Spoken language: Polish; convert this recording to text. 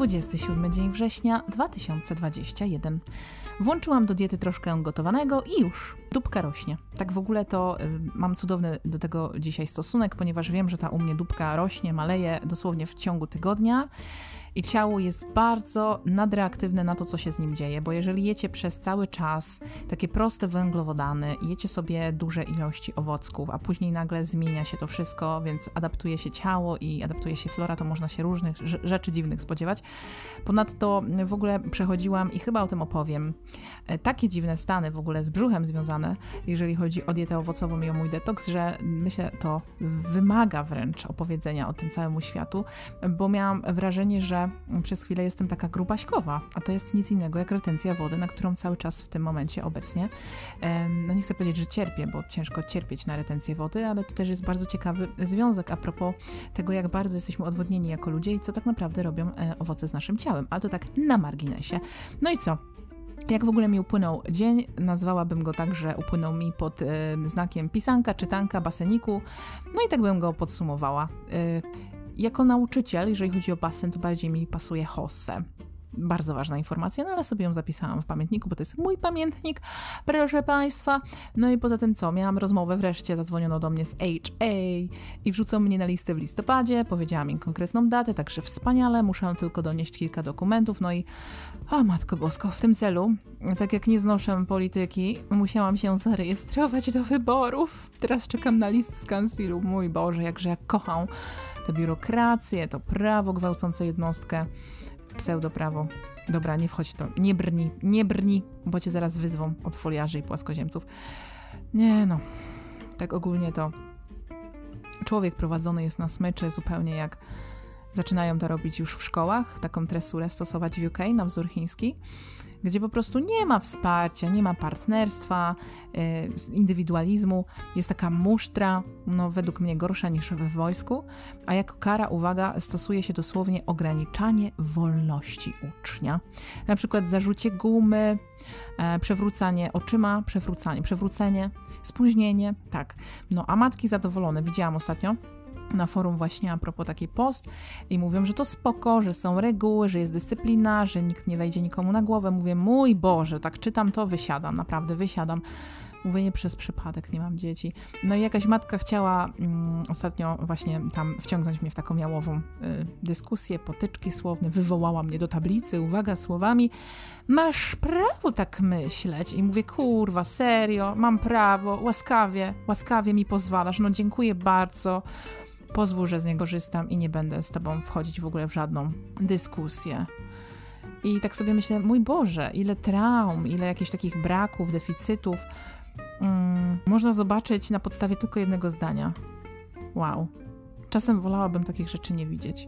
27 dzień września 2021. Włączyłam do diety troszkę gotowanego i już, dupka rośnie. Tak w ogóle to y, mam cudowny do tego dzisiaj stosunek, ponieważ wiem, że ta u mnie dupka rośnie, maleje dosłownie w ciągu tygodnia i ciało jest bardzo nadreaktywne na to, co się z nim dzieje, bo jeżeli jecie przez cały czas takie proste węglowodany, jecie sobie duże ilości owocków, a później nagle zmienia się to wszystko, więc adaptuje się ciało i adaptuje się flora, to można się różnych rzeczy dziwnych spodziewać. Ponadto w ogóle przechodziłam i chyba o tym opowiem, e, takie dziwne stany w ogóle z brzuchem związane, jeżeli chodzi o dietę owocową i o mój detoks, że myślę, to wymaga wręcz opowiedzenia o tym całemu światu, bo miałam wrażenie, że przez chwilę jestem taka grubaśkowa, a to jest nic innego jak retencja wody, na którą cały czas w tym momencie obecnie, no nie chcę powiedzieć, że cierpię, bo ciężko cierpieć na retencję wody, ale to też jest bardzo ciekawy związek a propos tego, jak bardzo jesteśmy odwodnieni jako ludzie i co tak naprawdę robią e, owoce z naszym ciałem, ale to tak na marginesie. No i co? Jak w ogóle mi upłynął dzień, nazwałabym go tak, że upłynął mi pod y, znakiem pisanka, czytanka, baseniku, no i tak bym go podsumowała. Y, jako nauczyciel, jeżeli chodzi o basen, to bardziej mi pasuje Hosse. Bardzo ważna informacja, no ale sobie ją zapisałam w pamiętniku, bo to jest mój pamiętnik, proszę Państwa. No i poza tym co? Miałam rozmowę wreszcie, zadzwoniono do mnie z HA i wrzucą mnie na listę w listopadzie, powiedziałam im konkretną datę, także wspaniale, muszę tylko donieść kilka dokumentów, no i o Matko Bosko, w tym celu, tak jak nie znoszę polityki, musiałam się zarejestrować do wyborów. Teraz czekam na list z kansilu, mój Boże, jakże ja kocham tę biurokrację, to prawo gwałcące jednostkę, pseudoprawo. Dobra, nie wchodź to, nie brni, nie brni, bo cię zaraz wyzwą od foliarzy i płaskoziemców. Nie no, tak ogólnie to człowiek prowadzony jest na smyczy zupełnie jak zaczynają to robić już w szkołach, taką tresurę stosować w UK na wzór chiński gdzie po prostu nie ma wsparcia, nie ma partnerstwa, yy, indywidualizmu, jest taka musztra, no według mnie gorsza niż w wojsku, a jako kara, uwaga, stosuje się dosłownie ograniczanie wolności ucznia. Na przykład zarzucie gumy, e, przewrócanie oczyma, przewrócanie, przewrócenie, spóźnienie, tak. No a matki zadowolone, widziałam ostatnio, na forum właśnie a propos takiej post i mówią, że to spoko, że są reguły, że jest dyscyplina, że nikt nie wejdzie nikomu na głowę. Mówię, mój Boże, tak czytam to, wysiadam, naprawdę wysiadam. Mówię, nie przez przypadek, nie mam dzieci. No i jakaś matka chciała mm, ostatnio właśnie tam wciągnąć mnie w taką jałową y, dyskusję, potyczki słowne, wywołała mnie do tablicy, uwaga, słowami, masz prawo tak myśleć. I mówię, kurwa, serio, mam prawo, łaskawie, łaskawie mi pozwalasz, no dziękuję bardzo pozwól, że z niego korzystam i nie będę z tobą wchodzić w ogóle w żadną dyskusję. I tak sobie myślę, mój Boże, ile traum, ile jakichś takich braków, deficytów mm, można zobaczyć na podstawie tylko jednego zdania. Wow. Czasem wolałabym takich rzeczy nie widzieć.